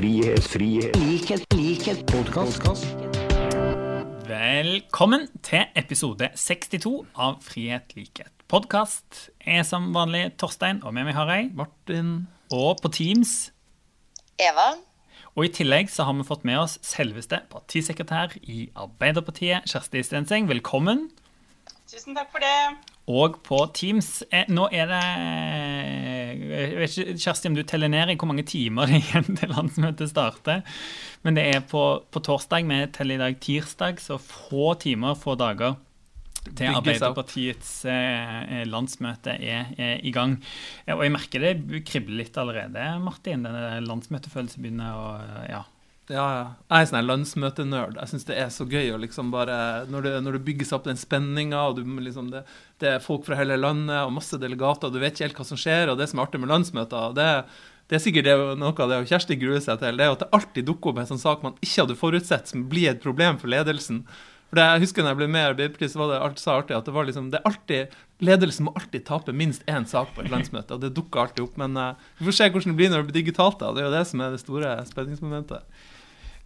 frihet, frihet, likhet, likhet, podkast. Velkommen til episode 62 av Frihet, likhet, podkast. Jeg er som vanlig Torstein, og med meg har jeg Martin. Og på Teams. Eva. Og i tillegg så har vi fått med oss selveste partisekretær i Arbeiderpartiet, Kjersti Stenseng. Velkommen. Tusen takk for det. Og på Teams eh, Nå er det Jeg vet ikke, Kjersti, om du teller ned i hvor mange timer det er igjen til landsmøtet starter. Men det er på, på torsdag. Vi teller i dag tirsdag, så få timer, få dager til Arbeiderpartiets eh, landsmøte er, er i gang. Eh, Og jeg merker det kribler litt allerede, Martin. Denne landsmøtefølelsen begynner å Ja. Ja, ja. Jeg er sånn landsmøtenerd. Jeg syns det er så gøy å liksom bare Når det, når det bygges opp den spenninga, og du liksom det, det er folk fra hele landet og masse delegater, og du vet ikke helt hva som skjer, og det som er artig med landsmøter, det, det er sikkert det, noe av det Kjersti gruer seg til, det er at det alltid dukker opp en sånn sak man ikke hadde forutsett, som blir et problem for ledelsen. For det, jeg husker når jeg ble med i Arbeiderpartiet, så var det alt så artig at det var liksom, det er alltid, ledelsen må alltid tape minst én sak på et landsmøte, og det dukker alltid opp. Men uh, vi får se hvordan det blir når det blir digitalt, da. Det er jo det som er det store spenningsmomentet.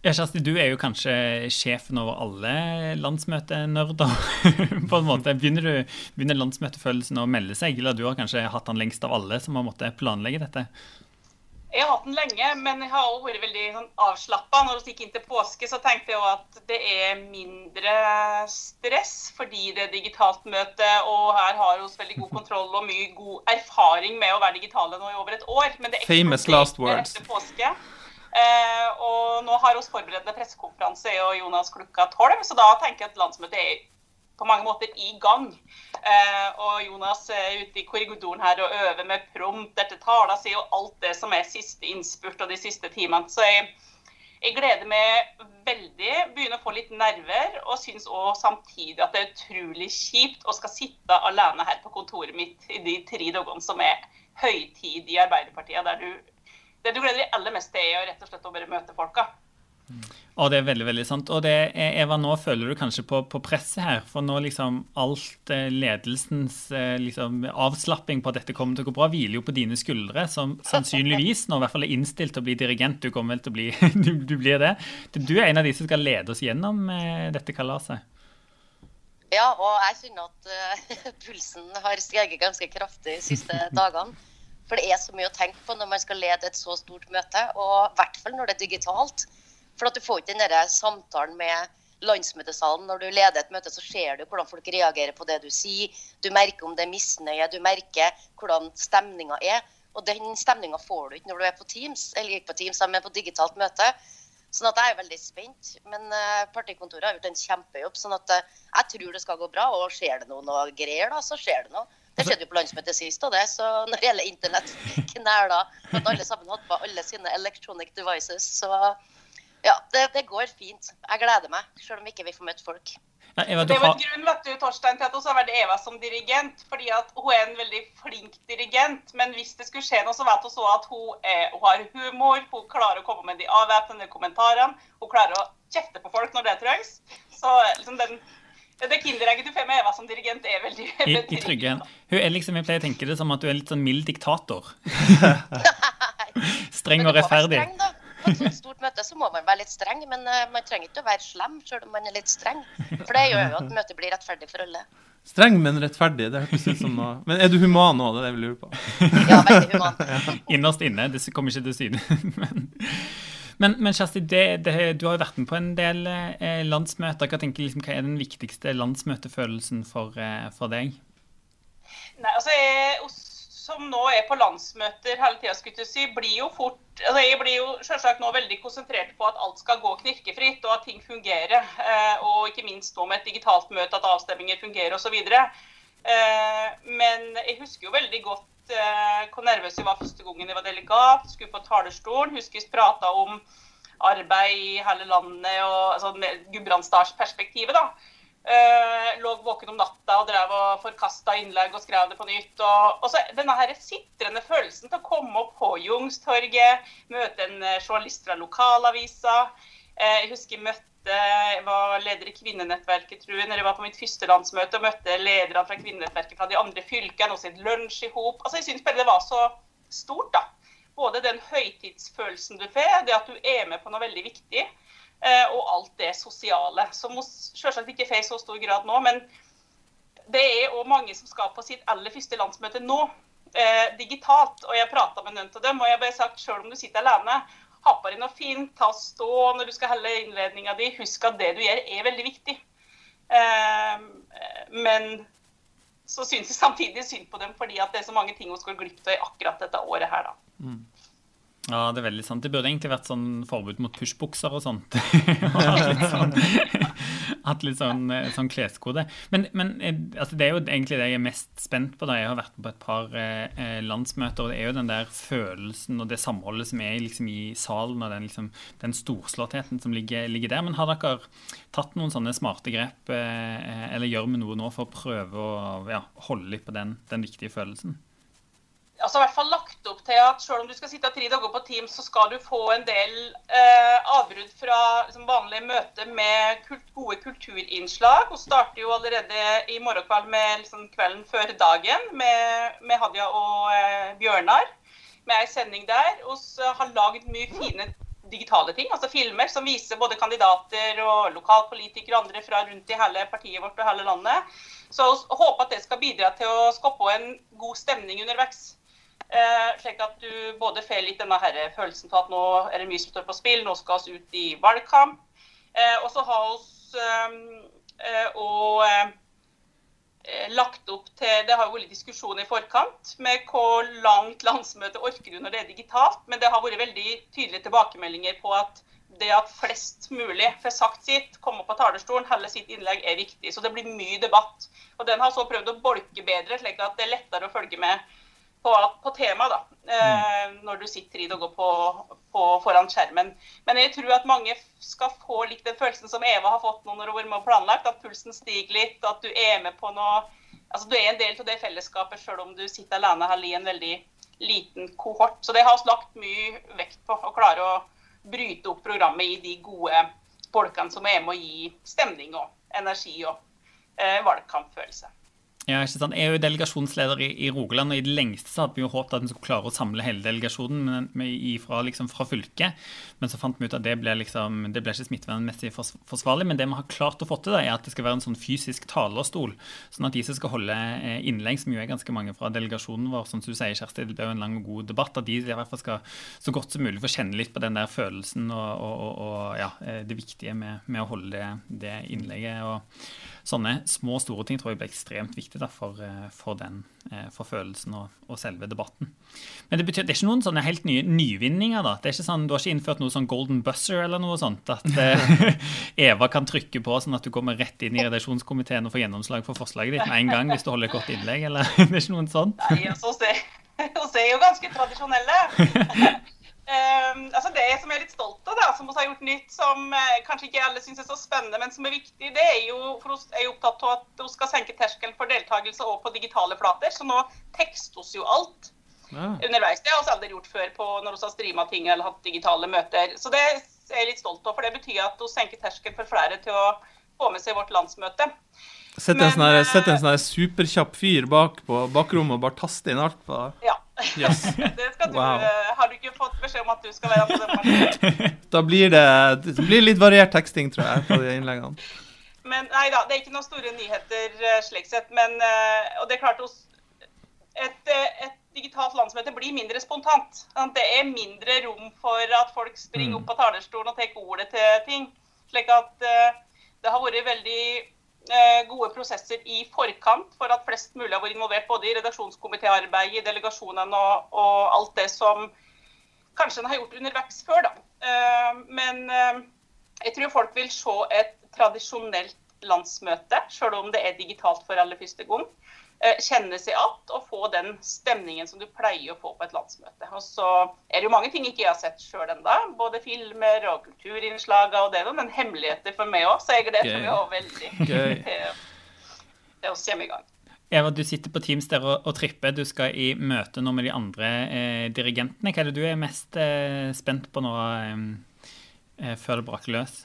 Ja, Kjersti, du er jo kanskje sjefen over alle landsmøtenerder. på en måte. Begynner, du, begynner landsmøtefølelsen å melde seg, eller du har kanskje hatt den lengst av alle som har måttet planlegge dette? Jeg har hatt den lenge, men jeg har også vært veldig sånn, avslappa. Når vi gikk inn til påske, så tenkte jeg at det er mindre stress fordi det er digitalt møte. Og her har vi veldig god kontroll og mye god erfaring med å være digitale nå i over et år. Men det Famous eksploderte last words. Etter påske. Eh, og nå har vi forberedende pressekonferanse og Jonas klokka tolv, så da tenker jeg at landsmøtet er på mange måter i gang. Eh, og Jonas er ute i korridoren her og øver med prompt etter tala si og alt det som er siste innspurt og de siste timene. Så jeg, jeg gleder meg veldig. Begynner å få litt nerver. Og syns òg samtidig at det er utrolig kjipt å skal sitte alene her på kontoret mitt i de tre dagene som er høytid i Arbeiderpartiet, der du det du gleder deg aller mest til, er jo rett og slett å bare møte folka. Og det er veldig, veldig sant. Og det, Eva, nå føler du kanskje på, på presset her. For nå liksom alt eh, ledelsens eh, liksom, avslapping på at dette kommer til å gå bra, hviler jo på dine skuldre, som sannsynligvis nå i hvert fall er innstilt til å bli dirigent. Du kommer vel til å bli du, du blir det. Du er en av de som skal lede oss gjennom eh, dette kalaset. Ja, og jeg kjenner at uh, pulsen har steget ganske kraftig de siste dagene. For det er så mye å tenke på når man skal lede et så stort møte, og i hvert fall når det er digitalt. For at du får ikke den samtalen med landsmøtesalen. Når du leder et møte, så ser du hvordan folk reagerer på det du sier. Du merker om det er misnøye, du merker hvordan stemninga er. Og den stemninga får du ikke når du er på Teams, eller ikke på Teams, men på digitalt møte. Sånn at jeg er veldig spent. Men eh, partikontoret har gjort en kjempejobb. sånn at eh, jeg tror det skal gå bra. Og skjer det noe, noe greier, da, så skjer det noe. Det skjedde jo på landsmøtet sist, og det, så når det gjelder internett knæler, for at alle sammen hadde på alle sine electronic devices, så ja, det, det går fint. Jeg gleder meg, selv om ikke vi får møtt folk. Ja, Eva, du Det var har, en grunn vet du, Torstein, til at også har vært Eva som dirigent. fordi at Hun er en veldig flink dirigent, men hvis det skulle skje noe, så vet hun så at hun, er, hun har humor, hun klarer å komme med de avvæpnende kommentarene, hun klarer å kjefte på folk når det trengs. Så liksom den, det kinderegget du får med Eva som dirigent, er veldig, i, veldig i trygge hen. Hun er liksom, Jeg pleier å tenke det som at du er litt sånn mild diktator. Streng Men og du må være rettferdig. streng, da. På et sånt stort møte så må man være litt streng, men eh, man trenger ikke å være slem selv om man er litt streng. For det gjør jo at møtet blir rettferdig for alle. Streng, men rettferdig. Det hørtes ut som noe Men er du human nå? Det er det jeg lurer på. Ja, veldig human. Innerst inne. Det kommer ikke til syne. men, men, men Kjersti, det, det, du har jo vært med på en del eh, landsmøter. Hva, tenker, liksom, hva er den viktigste landsmøtefølelsen for, eh, for deg? Nei, altså jeg, som nå er på landsmøter hele tida, skulle si, blir jo fort altså Jeg blir jo selvsagt nå veldig konsentrert på at alt skal gå knirkefritt, og at ting fungerer. Eh, og ikke minst nå med et digitalt møte, at avstemninger fungerer osv. Eh, men jeg husker jo veldig godt eh, hvor nervøs jeg var første gangen jeg var delegat, skulle på talerstolen. Husker vi prata om arbeid i hele landet og altså, Gudbrandsdalsperspektivet. da. Eh, lå våken om natta og drev og forkasta innlegg og skrev det på nytt. Og, og så denne her sitrende følelsen til å komme opp på Jungstorget, møte en eh, journalist fra lokalavisa. Eh, jeg husker jeg møtte jeg var leder i kvinnenettverket tror jeg, når jeg var på mitt første landsmøte og møtte lederne fra kvinnenettverket fra de andre fylkene og sitt lunsj i hop. Altså, jeg syns bare det var så stort, da. både den høytidsfølelsen du får, det at du er med på noe veldig viktig, eh, og alt det sosiale. Som vi selvsagt ikke får i så stor grad nå, men det er òg mange som skal på sitt aller første landsmøte nå, eh, digitalt. Og jeg prata med noen av dem, og jeg har bare sagt selv om du sitter alene, ha på deg noe fint, ta stå når du skal helle innledninga di. Husk at det du gjør, er veldig viktig. Eh, men så syns jeg samtidig synd på dem fordi at det er så mange ting hun skal glipp av i akkurat dette året her, da. Mm. Ja, det er veldig sant. Det burde egentlig vært sånn forbud mot pushbukser og sånt. sånn, hatt litt sånn, eh, sånn kleskode. Men, men eh, altså, det er jo egentlig det jeg er mest spent på. da Jeg har vært på et par eh, landsmøter, og det er jo den der følelsen og det samholdet som er liksom, i salen, og den, liksom, den storslåttheten som ligger, ligger, der. Men har dere tatt noen sånne smarte grep, eh, eller gjør vi noe nå for å prøve å ja, holde litt på den, den viktige følelsen? Altså i hvert fall lagt opp til at selv om du skal sitte tre dager på Teams, så skal du få en del eh, avbrudd fra liksom, vanlige møter med kult, gode kulturinnslag. Hun starter jo allerede i morgen kveld med liksom, kvelden før dagen med, med Hadia og eh, Bjørnar. Med ei sending der. Vi har lagd mye fine digitale ting, altså filmer som viser både kandidater og lokalpolitikere og andre fra rundt i hele partiet vårt og hele landet. Så vi håper at det skal bidra til å skape en god stemning underveis. Eh, slik at du både får litt denne her følelsen av at nå er det mye som står på spill, nå skal vi ut i valgkamp. Eh, og så har vi eh, lagt opp til Det har vært diskusjon i forkant med hvor langt landsmøtet orker du når det er digitalt. Men det har vært veldig tydelige tilbakemeldinger på at det at flest mulig får sagt sitt, komme på talerstolen, holde sitt innlegg, er viktig. Så det blir mye debatt. Og den har så prøvd å bolke bedre, slik at det er lettere å følge med på, på temaet da, Mm. når du sitter i det og går på, på, foran skjermen. Men jeg tror at mange skal få litt den følelsen som Eva har fått nå når hun har vært planlagt, at pulsen stiger litt, at du er med på noe altså Du er en del av det fellesskapet selv om du sitter alene her i en veldig liten kohort. Så det har vi lagt mye vekt på, å klare å bryte opp programmet i de gode bolkene som er med å gi stemning og energi og eh, valgkampfølelse. Ja, ikke sant? Jeg er jo delegasjonsleder i, i, Rogaland, og i det lengste så hadde vi jo håpet at vi skulle klare å samle hele delegasjonen men, med, fra, liksom, fra, fylket. Men så fant vi ut at det ble, liksom, det ble ikke smittevernmessig forsvarlig. Men det vi har klart å få til, da, er at det skal være en sånn fysisk talerstol. Sånn at de som skal holde eh, innlegg, som jo er ganske mange fra delegasjonen vår, som du sier, Kjersti, det blir jo en lang og god debatt, at de i hvert fall skal så godt som mulig få kjenne litt på den der følelsen og, og, og, og ja, eh, det viktige med, med å holde det, det innlegget. og sånne små og store ting tror jeg blir ekstremt viktig da, for, eh, for, den, eh, for følelsen og, og, selve debatten. Men det betyr det er ikke noen sånne helt nye nyvinninger. da. Det er ikke sånn, Du har ikke innført noe sånn golden buzzer eller noe sånt? At eh, Eva kan trykke på sånn at du kommer rett inn i redaksjonskomiteen og får gjennomslag for forslaget ditt med en gang hvis du holder et godt innlegg? eller det er ikke noen sånn? Nei, altså, Vi er jo ganske tradisjonelle. Um, altså det som jeg er litt stolt av, da, som vi har gjort nytt, som uh, kanskje ikke alle syns er så spennende, men som er viktig, det er jo for oss er jo opptatt av at vi skal senke terskelen for deltakelse og på digitale flater. Så nå tekstes jo alt ja. underveis. Det har vi aldri gjort før på når vi har streama ting eller hatt digitale møter. Så det er jeg litt stolt av, for det betyr at vi senker terskelen for flere til å få med seg vårt landsmøte. Sett en sånn, uh, sånn superkjapp fyr bak på bakrommet og bare taste inn alt på det. Ja. Yes. Det skal du, wow. Eh, har du ikke fått beskjed om at du skal være på den parten? Da blir det, det blir litt variert teksting, tror jeg, på de innleggene. Men nei da, det er ikke noen store nyheter uh, slik sett. Men, uh, og det er klart hos et, et, digitalt landsmøte blir mindre spontant. Det er mindre rom for at folk springer mm. opp på talerstolen og tar ordet til ting. Slik at det har vært veldig Eh, gode prosesser i forkant for at flest mulig har vært involvert både i redaksjonskomitéarbeidet, i delegasjonene og, og, alt det som kanskje en har gjort underveis før. Da. Eh, men eh, jeg tror folk vil se et tradisjonelt landsmøte, selv om det er digitalt for aller første gang. Eh, kjenne seg igjen og få den stemningen som du pleier å få på et landsmøte. Og så er det jo mange ting ikke jeg har sett sjøl ennå. Både filmer og kulturinnslag og det, men hemmeligheter for meg òg. Så jeg gleder meg òg veldig til, til å komme i gang. Eva, du sitter på Teams der og, og, tripper. Du skal i møte nå med de andre eh, dirigentene. Hva er det du er mest eh, spent på nå eh, eh før det braker løs?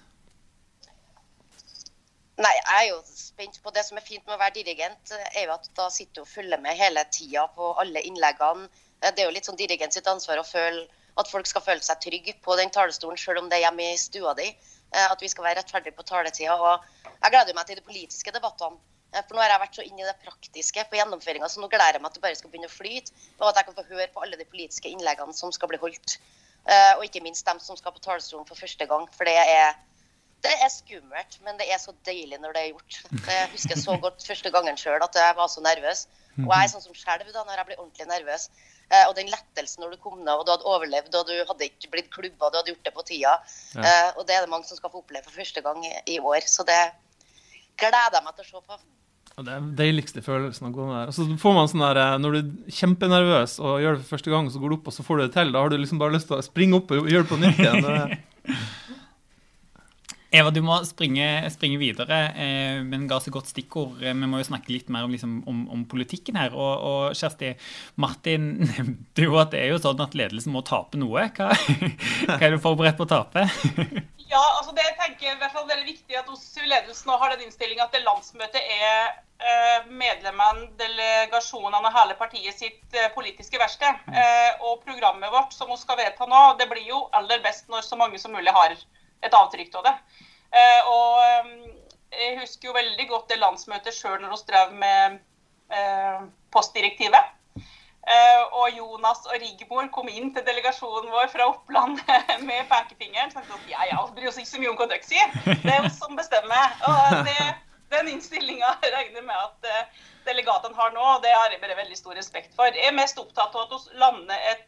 Nei, jeg er jo spent på Det som er fint med å være dirigent, er jo at da sitter du og følger med hele tida på alle innleggene. Det er jo litt sånn dirigent sitt ansvar å føle at folk skal føle seg trygge på den talerstolen, selv om det er hjemme i stua di. Eh, At vi skal være rettferdige på taletida. Og jeg gleder meg til de politiske debattene. Eh, For nå har jeg vært så inn i det praktiske på gjennomføringa, så nå gleder jeg meg at det bare skal begynne å flyte. Og at jeg kan få høre på alle de politiske innleggene som skal bli holdt. Eh, Og ikke minst dem som skal på talerstolen for første gang. For det er, det er skummelt, men det er så deilig når det er gjort. Jeg husker så godt første gangen sjøl at jeg var så nervøs. Og jeg er sånn som skjelver da når jeg blir ordentlig nervøs. Eh, Og den lettelsen når du kom ned og du hadde overlevd og du hadde ikke blitt klubba, du hadde gjort det på tida. Ja. Og det er det mange som skal få oppleve for første gang i- år. Så det gleder jeg meg til å se på. Og det er den deiligste følelsen å gå ned der. Og så får man sånn der, eh, Når du er kjempenervøs og gjør det for første gang, så går du opp og så får du det til. Da har du liksom bare lyst til å springe opp og gjøre det på nytt igjen. Eva, du må springe, springe videre, eh, men ga så godt stikkord. Eh, Vi må jo snakke litt mer om, liksom, om, om politikken her. Og, og Kjersti, Martin nevnte jo at det er jo sånn at ledelsen må tape noe. Hva, hva er du forberedt på å tape? Ja, altså det tenker jeg i hvert fall det er viktig at hos ledelsen nå har den innstillinga at det landsmøtet er eh, medlemmene, delegasjonene og hele partiet sitt eh, politiske verksted. Eh, og programmet vårt som vi skal vedta nå, det blir jo aller best når så mange som mulig har et avtrykk av det. Eh, og eh, jeg husker jo veldig godt det landsmøtet sjøl når vi drev med eh, postdirektivet. Og Jonas og Rigmor kom inn til delegasjonen vår fra Oppland med pekefingeren. og jeg, ja, ja, bryr oss ikke så mye om hva dere sier. Det er oss som bestemmer. Og det, den innstillinga regner med at delegatene har nå, og det har jeg bare veldig stor respekt for. Jeg er mest opptatt av at vi lander et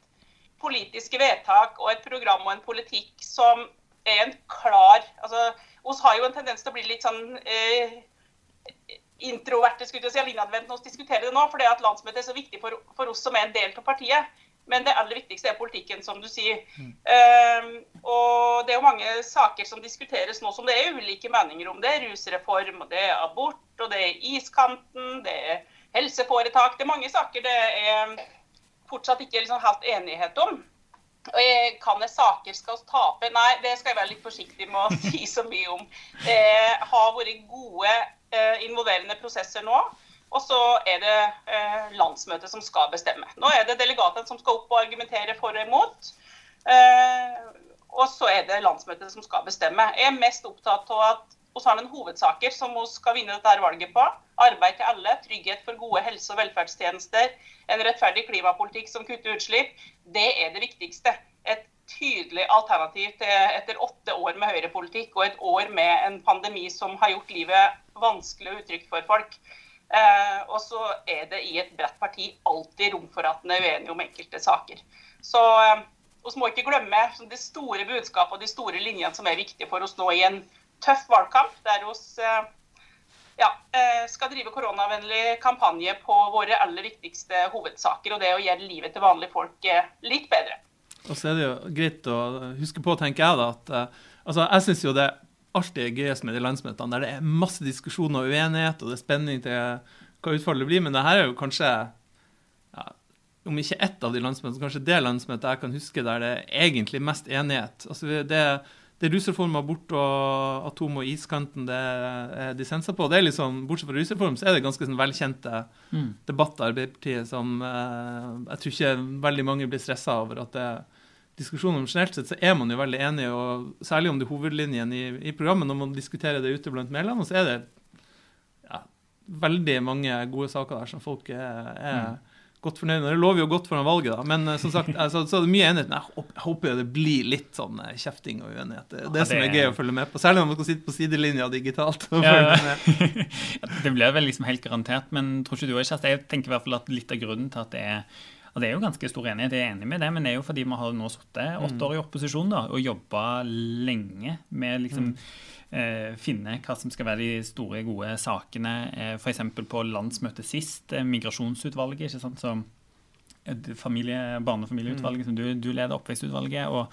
politiske vedtak og et program og en politikk som en klar altså, oss har jo en tendens til å bli litt sånn eh, introverte skulle jeg si, innadvendt når vi diskuterer det nå, For det at landsmøtet er så viktig for, for oss som er en del av partiet. Men det aller viktigste er politikken, som du sier. Eh, og det er jo mange saker som diskuteres nå som det er ulike meninger om. Det er rusreform, og det er abort, og det er iskanten, det er helseforetak. Det er mange saker det er fortsatt ikke liksom helt enighet om. Og jeg saker skal tape? Nei, det skal jeg være litt forsiktig med å si så mye om. Det har vært gode eh, involverende prosesser nå. Og så er det eh, landsmøtet som skal bestemme. Nå er det delegatene som skal opp og argumentere for og imot. Eh, og så er det landsmøtet som skal bestemme. Jeg er mest opptatt av at vi har noen hovedsaker som vi skal vinne dette valget på. Arbeid til alle, trygghet for gode helse- og velferdstjenester, en rettferdig klimapolitikk som kutter utslipp. Det er det viktigste. Et tydelig alternativ til etter åtte år med høyrepolitikk og et år med en pandemi som har gjort livet vanskelig og utrygt for folk. Eh, og så er det i et bredt parti alltid rom for at en er uenig om enkelte saker. Så eh, vi må ikke glemme det store budskapet og de store linjene som er viktige for oss nå i en tøff valgkamp, der vi eh, ja, eh, skal drive koronavennlig kampanje på våre aller viktigste hovedsaker. Og det å gjøre livet til vanlige folk eh, litt bedre. Og så er det jo greit å huske på, tenker jeg, da, at altså, jeg syns jo det alltid er gøyest med de landsmøtene der det er masse diskusjoner og uenighet, og det er spenning til hva utfallet blir. Men det her er jo kanskje ja, om ikke ett av de landsmøtene, så kanskje det landsmøtet jeg kan huske der det er egentlig mest enighet. Altså det, det er rusreform, abort og atom og iskanten det er dissenser på. Det er liksom, Bortsett fra rusreform så er det ganske sånn velkjente Mm. debatter i Arbeiderpartiet som eh, jeg tror ikke veldig mange blir stressa over at det diskusjonen om generelt sett så er man jo veldig enig, og særlig om de hovedlinjene i, i programmet når man diskuterer det ute blant medlemmene, så er det ja, veldig mange gode saker der som folk er, er godt fornøyd med. Det lover jo godt foran valget, da. Men eh, som sagt, altså, så er det mye enighet. Men jeg håper, jeg håper jo det blir litt sånn eh, kjefting og uenighet. Det er det, Ja, som er gøy å følge med på. Særlig når man skal sitte på sidelinja digitalt. og Ja, det blir vel liksom helt garantert, men tror ikke du òg, Kjersti? Jeg tenker i hvert fall at litt av grunnen til at det er og Det er jo ganske stor enighet, jeg er enig med det, men det er jo fordi vi har nå sittet åtte år i opposisjon da, og jobba lenge med liksom eh, finne hva som skal være de store, gode sakene. Eh, F.eks. på landsmøtet sist, eh, Migrasjonsutvalget, ikke sant, som familie, barnefamilieutvalget og som du, du leder, oppvekstutvalget, og,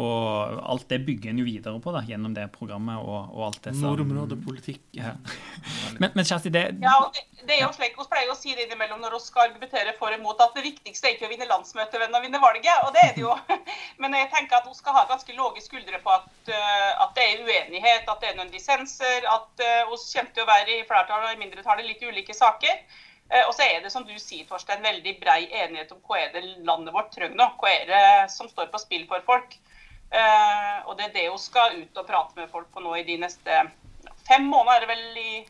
og alt det bygger en jo videre på da, gjennom det programmet og, og alt det som Nordområdepolitikk. Ja. Men, men Kjersti, det, Ja, det, det er jo slik, Vi pleier å si det innimellom når vi skal argumentere for og imot, at det viktigste er ikke å vinne landsmøtet, men å vinne valget. Og det er det jo. Men jeg tenker at vi skal ha ganske lave skuldre på at, eh, at det er uenighet, at det er noen dissenser, at eh, vi kommer til å være i flertall og i mindretallet i litt ulike saker. Eh, og så er det som du sier, Torstein, veldig brei enighet om hva er det landet vårt trenger nå. Hva er det som står på spill for folk. Eh, og det er det hun skal ut og prate med folk på nå i de neste fem måneder. er det vel i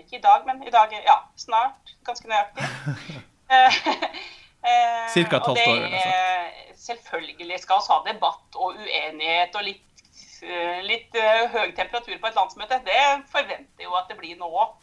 Ikke i dag, men i dag, ja, snart. Ganske nøyaktig. Eh, Cirka et halvt år, er- Selvfølgelig skal vi ha debatt og uenighet og litt, litt høy temperatur på et landsmøte. Det forventer jo at det blir nå òg.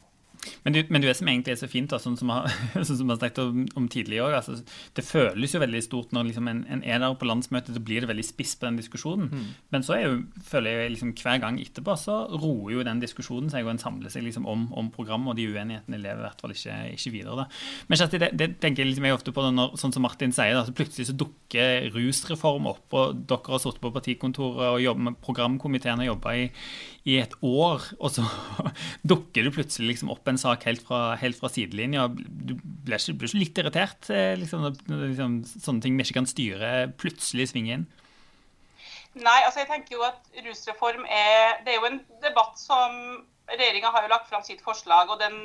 Men, du, men det som egentlig er så fint, da, sånn som vi har, sånn har snakket om, om tidligere, altså, det føles jo veldig stort når liksom en, en er der på landsmøtet, så blir det veldig spiss på den diskusjonen. Mm. Men så jo, føler jeg liksom hver gang etterpå, så roer jo den diskusjonen seg, og en samler seg liksom om, om programmet, og de uenighetene lever i hvert fall ikke, ikke videre. Da. Men Kjersti, det, det tenker jeg liksom jeg ofte på da, når, sånn som Martin sier, da, så plutselig så dukker rusreform opp, og dere har sittet på partikontoret og jobbet med programkomiteen og jobba i, i et år, og så dukker det plutselig liksom opp en sak helt fra, helt fra sidelinja. Du blir ikke, ikke litt irritert eh, liksom, når liksom, sånne ting vi ikke kan styre, plutselig svinger inn? Nei, altså jeg tenker jo at rusreform er Det er jo en debatt som Regjeringa har jo lagt fram sitt forslag, og den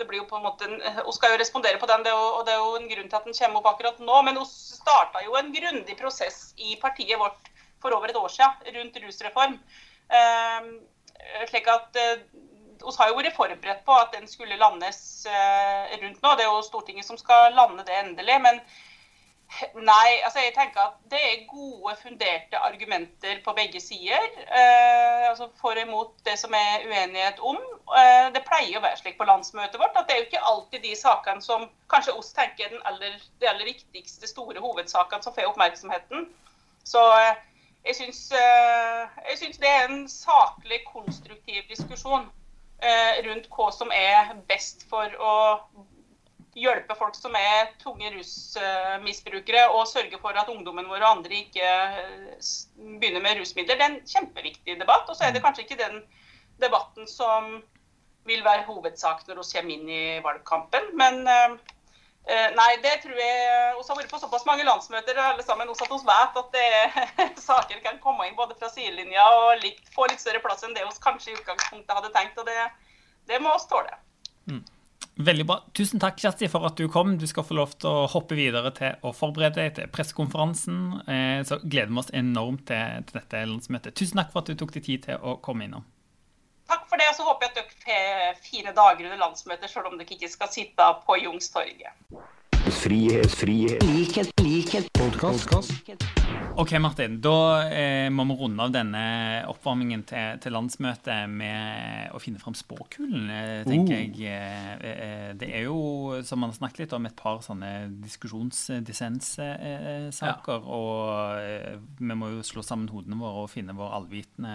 det blir jo på en måte Hun skal jo respondere på den, det jo, og det er jo en grunn til at den kommer opp akkurat nå. Men hun starta jo en grundig prosess i partiet vårt for over et år siden rundt rusreform. Eh, slik at Vi har jo vært forberedt på at den skulle landes eh, rundt nå. Det er jo Stortinget som skal lande det endelig. men Nei, altså jeg tenker at det er gode, funderte argumenter på begge sider. Eh, altså For og imot det som er uenighet om. Eh, det pleier å være slik på landsmøtet vårt at det er jo ikke alltid de sakene som kanskje oss tenker er den aller, de aller viktigste, store hovedsakene som får oppmerksomheten. Så eh, jeg syns, eh, jeg syns det er en saklig, konstruktiv diskusjon rundt hva som er best for å hjelpe folk som er tunge rusmisbrukere, og sørge for at ungdommen vår og andre ikke eh, begynner med rusmidler. Det er en kjempeviktig debatt. Og så er det kanskje ikke den debatten som vil være hovedsak når vi kommer inn i valgkampen. Men eh, eh, nei, det tror jeg Vi har vært på såpass mange landsmøter alle sammen også at vi vet at det, saker kan komme inn både fra sidelinja og litt, få litt større plass enn det vi kanskje i utgangspunktet hadde tenkt. og det, det må vi tåle. Veldig bra. Tusen takk, Kjersti, for at du kom. Du skal få lov til å hoppe videre til å forberede deg til pressekonferansen. Eh, Så gleder vi oss enormt til dette landsmøtet. Tusen takk for at du tok deg tid til å komme innom. Takk for det, og så håper jeg at dere får fine dager under landsmøtet, selv om dere ikke skal sitte på Youngstorget. Frihet, frihet, likhet, likhet, podkast. Ok, Martin. Da eh, må vi runde av denne oppvarmingen til, til landsmøtet med å finne fram spåkulen, tenker tenker jeg. Eh, eh, det er jo, som man har snakket litt om, et par sånne diskusjonsdissenssaker. Og eh, vi må jo slå sammen hodene våre og finne vår allvitende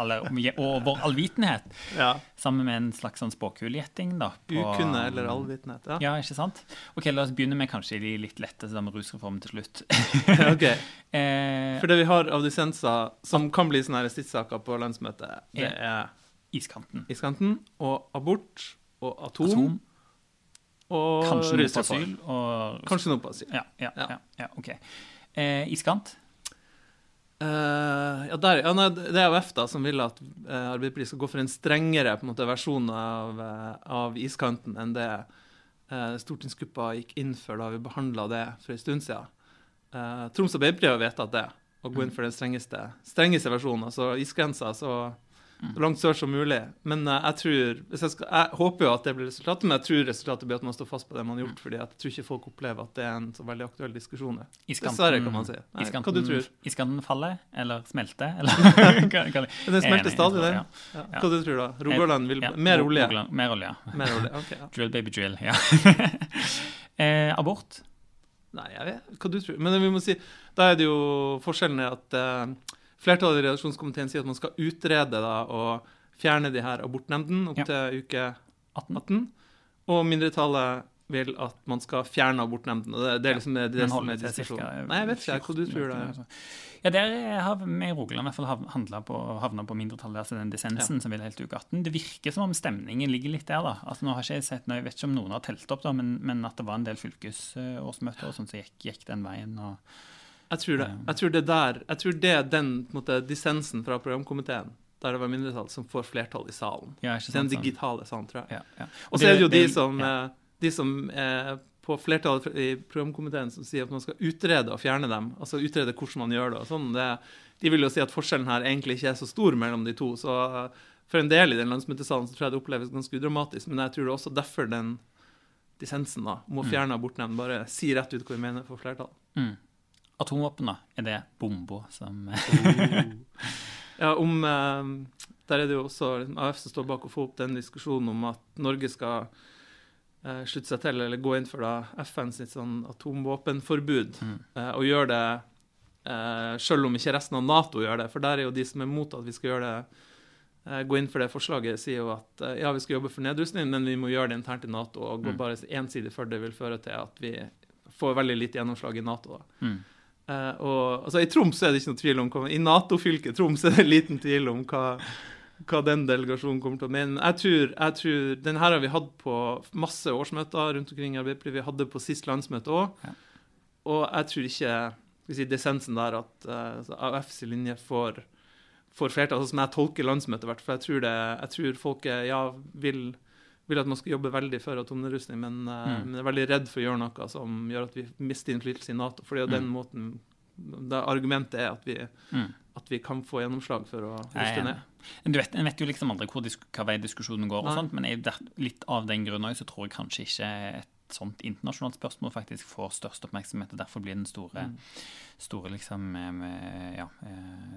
alle, Og vår allvitenhet. Ja. Sammen med en slags sånn spåkulegjetting, da. Ukunne eller allvitenhet. Ja. Ja, ikke sant? Ok, La oss begynne med kanskje de litt lette, så da med rusreformen til slutt. ok. eh, For det vi har av dissenser som kan bli sånne stridssaker på landsmøtet, det er iskanten. iskanten og abort og atom, Atom. og Kanskje rusreform. asyl. Og, Kanskje noe på asyl. Ja, ja, Ja. ja, ok. Eh, iskant? Uh, ja, der, ja, nei, det er AUF EFTA som vil at uh, Arbeiderpartiet skal gå for en strengere på en måte, versjon av, uh, av iskanten enn det stortingsgruppa gikk inn for da vi behandla det for en stund siden. Troms Troms Arbeiderparti har vedtatt det, å gå inn for den strengeste, strengeste versjonen. Altså isgrensa så langt sør som mulig. Men uh, jeg tror, jeg, skal, jeg håper jo at det blir resultatet, men jeg tror resultatet blir at man står fast på det man har gjort. fordi jeg tror ikke folk opplever at det er en så veldig aktuell diskusjon. Dessverre, kan man si. Nei, iskanten, hva du tror Iskanten faller, eller smelter? Eller, den smelter stadig, den. Ja. Ja. Hva du tror da? Rogaland vil Ja, mer olje? Rogaland, mer olje. Mer olje, Okay, Ja. Drill baby drill, ja. eh, abort? Nei, jeg vet hva du tror. Men vi må si, da er det jo forskjellen er at eh, flertallet i redaksjonskomiteen sier at man skal utrede da, og fjerne de her abortnemndene opp Ja. til uke 18? 18. Og mindretallet vil at man skal fjerne abortnemndene. Det, det er liksom det, det som er diskusjonen. Nei, jeg vet ikke hva du tror det er. Ja, der har vi i Rogaland i hvert fall på, havna på mindretallet, altså den dissensen som vil helt uke 18. Det virker som om stemningen ligger litt der, da. Altså, nå har ikke jeg sett, nå, jeg vet ikke om noen har telt opp, da, men, men at det var en del fylkesårsmøter og sånn som gikk, gikk den veien. og Jeg tror det. Jeg tror det der, jeg tror det er den måte, dissensen fra programkomiteen, der det var mindretall, som får flertall i salen. Ja, ikke sant, Den digitale salen, tror jeg. Ja, ja. Og så er det jo de som eh, de som er på flertallet i programkomiteen som sier at man skal utrede og fjerne dem, altså utrede hvordan man gjør det. og sånn, det, De vil jo si at forskjellen her egentlig ikke er så stor mellom de to. så For en del i den landsmøtesalen så tror jeg det oppleves ganske udramatisk, men jeg tror det er også derfor den dissensen da, om å fjerne abortnemnd bare si rett ut hva vi mener for flertall. Mm. Atomvåpen, da? Er det bomba som Ja, om eh, Der er det jo også liksom, AF som står bak å få opp den diskusjonen om at Norge skal eh, slutte seg til, eller gå inn for da FN sitt sånn atomvåpenforbud, Mm. eh, og gjøre det eh, selv om ikke resten av Nato gjør det. For der er jo de som er mot at vi skal gjøre det eh, gå inn for det forslaget, sier jo at ja, vi skal jobbe for nedrustning, men vi må gjøre det internt i Nato. Og gå Mm. bare ensidig for det vil føre til at vi får veldig lite gjennomslag i Nato. da. mm. Eh, og, altså, I Troms er det ikke noe tvil om hva, I Nato-fylket Troms er det en liten tvil om hva, hva den delegasjonen kommer til å mene. Jeg tror, jeg tror, Den her har vi hatt på masse årsmøter rundt omkring i Arbeiderpartiet. Vi hadde på sist landsmøte òg. Ja. Og jeg tror ikke hvis si, dissensen der at uh, AUFs linje får, får flertall, altså, som jeg tolker landsmøtet. i hvert fall. Jeg tror, det, jeg tror folket ja, vil, vil at man skal jobbe veldig for atomnedrustning, men, eh, Mm. men er veldig redd for å gjøre noe som gjør at vi mister innflytelse i Nato. fordi den Mm. måten det Argumentet er at vi, Mm. at vi kan få gjennomslag for å ruste ned. Men Du vet, En vet jo liksom aldri hvor hva vei diskusjonen går, og sånt, men jeg, litt av den grunn òg så tror jeg kanskje ikke et sånt internasjonalt spørsmål faktisk får størst oppmerksomhet. og Derfor blir den store, Mm. store liksom, eh, med, ja,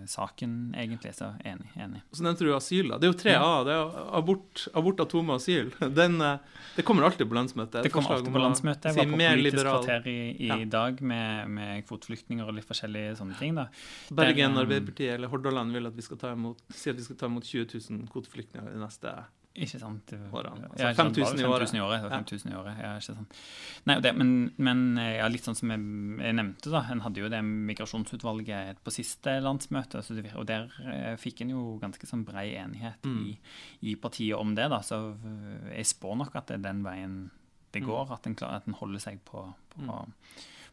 saken, egentlig. Så enig. enig. Så nevnte du asyl. da. Det er jo tre Ja. A. Det er abort, abort atom og asyl. Den, eh, det kommer alltid på landsmøtet. Det kommer alltid på landsmøtet. Jeg var på Politisk liberal. kvarter i, i Ja. dag med, med kvoteflyktninger og litt forskjellige sånne ting. da. Bergen Der, um, Arbeiderparti eller Hordaland vil at vi skal ta imot, si at vi skal ta imot 20 000 kvoteflyktninger i neste Ikke sant? Altså Ja, ikke sant, 5000 i året. 5000 i året. Ja. 5000 i året. Ja, ikke sant. Nei, det, men, men ja, litt sånn som jeg, jeg nevnte, da. En hadde jo det migrasjonsutvalget på siste landsmøte, det, og der eh, fikk en jo ganske sånn brei enighet Mm. i, i partiet om det. da, Så eh, jeg spår nok at det er den veien det Mm. går, at en, klarer, at en holder seg på, på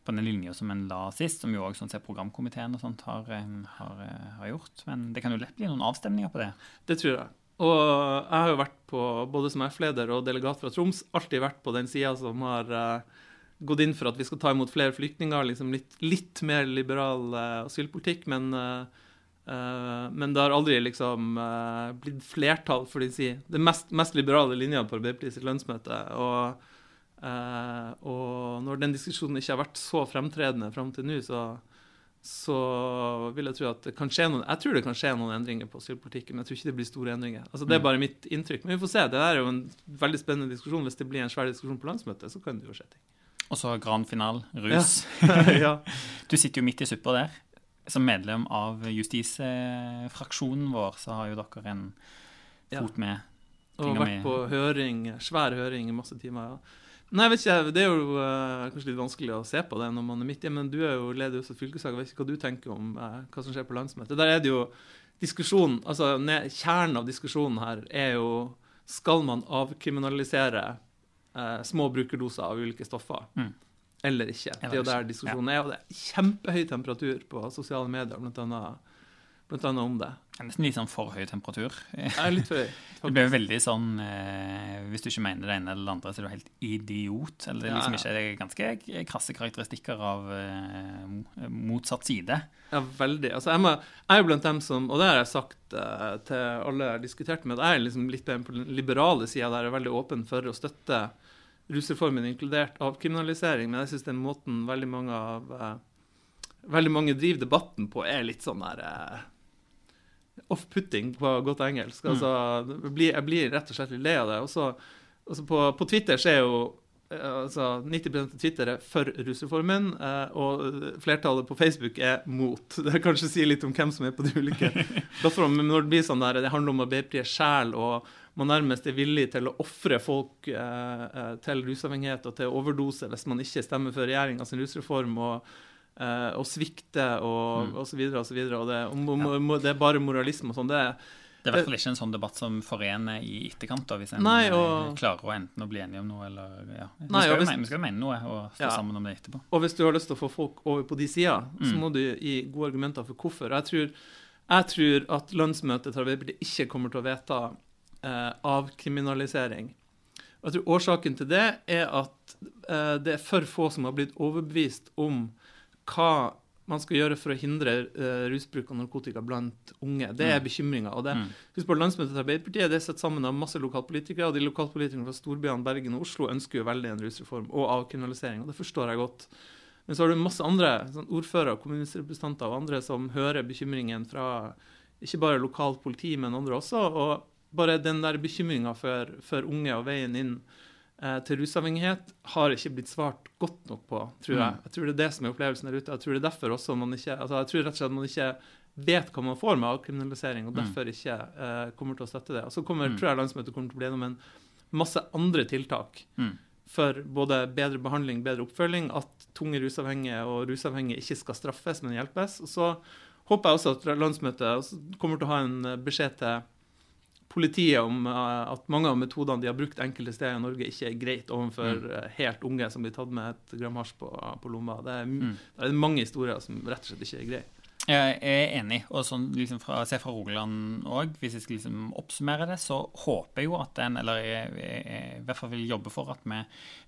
på den linja som en la sist, som jo også sånn programkomiteen og sånt har, eh, har, har gjort. Men det kan jo lett bli noen avstemninger på det. Det tror jeg. Og jeg har jo vært på, både som F-leder og delegat fra Troms, alltid vært på den sida som har uh, gått inn for at vi skal ta imot flere flyktninger. liksom Litt, litt mer liberal uh, asylpolitikk, men, uh, men det har aldri liksom blitt flertall for de si, det mest, mest liberale linja på Arbeiderpartiets sitt landsmøte. Og, og når den diskusjonen ikke har vært så fremtredende fram til nå, så så vil jeg tro at det kan skje noen Jeg tror det kan skje noen endringer på asylpolitikken, men jeg tror ikke det blir store endringer. Altså Det er Mm. bare mitt inntrykk. Men vi får se. Det er jo en veldig spennende diskusjon. Hvis det blir en svær diskusjon på landsmøtet, så kan det jo skje ting. Og så grand Final, rus. ja. Du sitter jo midt i suppa der. Som medlem av justisfraksjonen vår, så har jo dere en fot med. Og vært på høring, svær høring i masse timer. ja. Nei, jeg vet ikke, Det er jo uh, kanskje litt vanskelig å se på det når man er midt i, men du er jo leder også fylkeslag. Jeg vet ikke hva du tenker om uh, hva som skjer på landsmøtet. Der er det jo diskusjon, altså ne- Kjernen av diskusjonen her er jo skal man avkriminalisere uh, små brukerdoser av ulike stoffer. Mm. Eller ikke. Det er jo der diskusjonen er. Og det er kjempehøy temperatur på sosiale medier, blant annet, blant annet om det. Det er nesten litt sånn for høy temperatur. Er litt for høy. Det blir veldig sånn eh, Hvis du ikke mener det ene eller det andre, så er du helt idiot. Eller det er liksom Ja, ikke det er ganske krasse karakteristikker av eh, motsatt side. Ja, veldig. Altså, jeg, må, jeg er blant dem som Og det har jeg sagt eh, til alle jeg har diskutert med, at jeg er liksom litt på den liberale sida der jeg er veldig åpen for å støtte rusreformen, inkludert avkriminalisering. Men jeg syns den måten veldig mange av eh, Veldig mange driver debatten på, er litt sånn der eh, off-putting på godt engelsk. Altså, jeg, blir, jeg blir rett og slett litt lei av det. Og så altså på, på Twitter så er jo eh, altså 90% av Twitter er for rusreformen, eh, og flertallet på Facebook er mot. Det kanskje sier litt om hvem som er på de ulike plattformene. Men når det blir sånn der, det handler om Arbeiderpartiet sjel, og man nærmest er villig til å ofre folk eh, eh, til rusavhengighet og til overdose hvis man ikke stemmer for regjeringas rusreform. og eh, og svikte og, Mm. og så videre og så videre. Og det, og, mo- det er bare moralisme og sånn. Det, Det er i hvert fall ikke en sånn debatt som forener i etterkant, da, hvis en Nei, eh, og- klarer å enten å bli enige om noe eller ja. Vi, Nei, skal jo hvis- mene, vi skal jo mene noe og stå Ja. sammen om det etterpå. Og hvis du har lyst til å få folk over på de sida, så Mm. må du gi gode argumenter for hvorfor. Jeg tror, jeg tror at landsmøtet til Arbeiderpartiet ikke kommer til å vedta eh, avkriminalisering. Jeg tror Årsaken til det er at eh, det er for få som har blitt overbevist om hva man skal gjøre for å hindre uh, rusbruk av narkotika blant unge. Det er bekymringa. Mm. husk på Landsmøtet til Arbeiderpartiet det er satt sammen av masse lokalpolitikere, og de lokalpolitikerne fra storbyene Bergen og Oslo ønsker jo veldig en rusreform og avkriminalisering. og Det forstår jeg godt. Men så har du masse andre sånn ordførere, kommunestyrerepresentanter og andre som hører bekymringen fra ikke bare lokalt politi, men andre også. Og bare den der bekymringa for, for unge og veien inn til rusavhengighet har ikke blitt svart godt nok på, tror jeg. Mm. Jeg tror det er det som er opplevelsen der ute. Jeg tror det er derfor også man ikke altså Jeg tror rett og slett man ikke vet hva man får med avkriminalisering, og Mm. derfor ikke eh, kommer til å støtte det. Og så kommer, Mm. tror jeg landsmøtet kommer til å bli gjennom en masse andre tiltak Mm. for både bedre behandling, bedre oppfølging, at tunge rusavhengige og rusavhengige ikke skal straffes, men hjelpes. Og så håper jeg også at landsmøtet kommer til å ha en eh, beskjed til politiet om eh, at mange av metodene de har brukt enkelte steder i Norge, ikke er greit overfor Mm. eh, helt unge som blir tatt med et gram hasj på, på lomma. Det er, Mm. det er mange historier som rett og slett ikke er greie. Jeg er enig. Og sånn liksom fra, se fra Rogaland òg, hvis jeg skal liksom oppsummere det, så håper jeg jo at en, eller jeg, jeg, jeg i hvert fall vil jobbe for at vi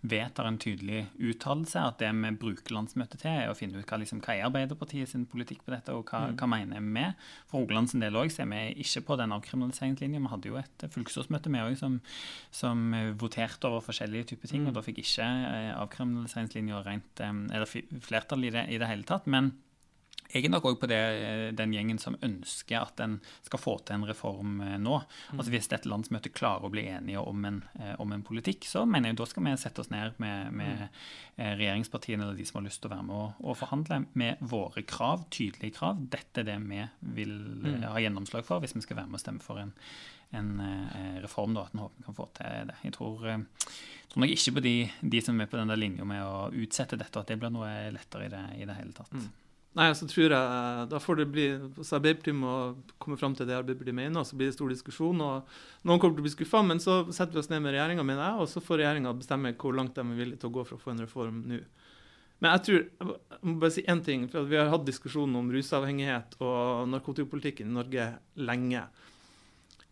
vedtar en tydelig uttalelse. At det vi bruker landsmøtet til, er å finne ut hva, liksom, hva er Arbeiderpartiet sin politikk på dette, og hva, hva mener vi? For Rogaland sin del òg er vi ikke på den avkriminaliseringslinja. Vi hadde jo et fylkesårsmøte med òg som, som voterte over forskjellige typer ting, og da fikk ikke eh, avkriminaliseringslinja rent eh, Eller flertall i det, i det hele tatt. men jeg er nok òg på det, eh, den gjengen som ønsker at en skal få til en reform eh, nå. Altså Hvis dette landsmøtet klarer å bli enige om en, eh, om en politikk, så mener jeg da skal vi sette oss ned med, med eh, regjeringspartiene eller de som har lyst til å være med og, og forhandle, med våre krav, tydelige krav. Dette er det vi vil eh, ha gjennomslag for hvis vi skal være med og stemme for en, en eh, reform. da, At en håper vi kan få til det. Jeg tror, eh, tror nok ikke på de, de som er på den der linja med å utsette dette, og at det blir noe lettere i det, i det hele tatt. Nei, så tror jeg Da får det bli så Arbeiderpartiet må komme fram til det Arbeiderpartiet mener, og så blir det stor diskusjon. og Noen kommer til å bli skuffa, men så setter vi oss ned med regjeringa, mener jeg, og så får regjeringa bestemme hvor langt de er villige til å gå for å få en reform nå. Men jeg tror, jeg må bare si én ting. for Vi har hatt diskusjonen om rusavhengighet og narkotikapolitikken i Norge lenge.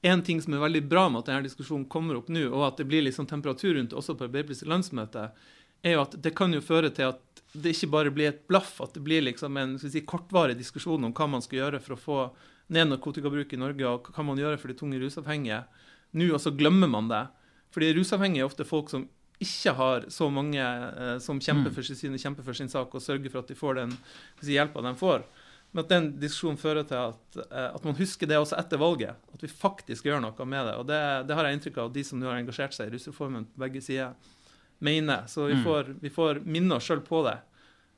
En ting som er veldig bra med at denne diskusjonen kommer opp nå, og at det blir sånn temperatur rundt det også på Arbeiderpartiets landsmøte, er jo at det kan jo føre til at det ikke bare blir et blaff, at det blir liksom en si, kortvarig diskusjon om hva man skal gjøre for å få ned narkotikabruk i Norge, og hva man gjør for de tunge rusavhengige. Nå og så glemmer man det. Fordi rusavhengige er ofte folk som ikke har så mange eh, som kjemper Mm. for sin, kjemper for sin sak og sørger for at de får den si, hjelpa de får. Men at den diskusjonen fører til at, eh, at man husker det også etter valget. At vi faktisk gjør noe med det. Og det, det har jeg inntrykk av at de som nå har engasjert seg i rusreformen på begge sider, mener. Så vi Mm. får, vi får minne oss sjøl på det.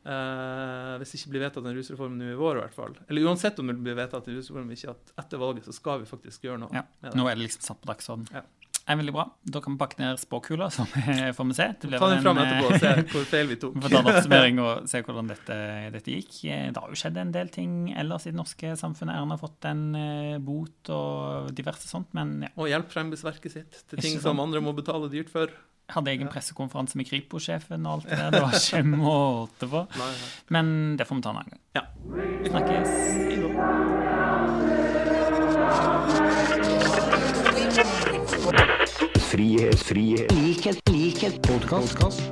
Uh, hvis det ikke blir vedtatt en rusreform nå i vår, i hvert fall. Eller uansett om det blir vedtatt en rusreform ikke, at etter valget så skal vi faktisk gjøre noe Ja, med det. Nå er det liksom satt på dagsorden. Ja. Er veldig bra. Da kan vi pakke ned spåkula, så får vi se. Ta den en, fram etterpå og se eh, hvor feil vi tok. Vi får ta en oppsummering og se hvordan dette, dette gikk. Eh, Det har jo skjedd en del ting ellers i det norske samfunnet. Erna har fått en bot og diverse sånt, men ja. Og hjelp frem besverket sitt til ting som andre må betale dyrt for. Hadde egen pressekonferanse med Kripos-sjefen og alt det der. Det var ikke måte på. Nei, nei. Men det får vi ta en annen gang. Ja. Vi snakkes. Frihet, frihet, likhet, likhet, podkast.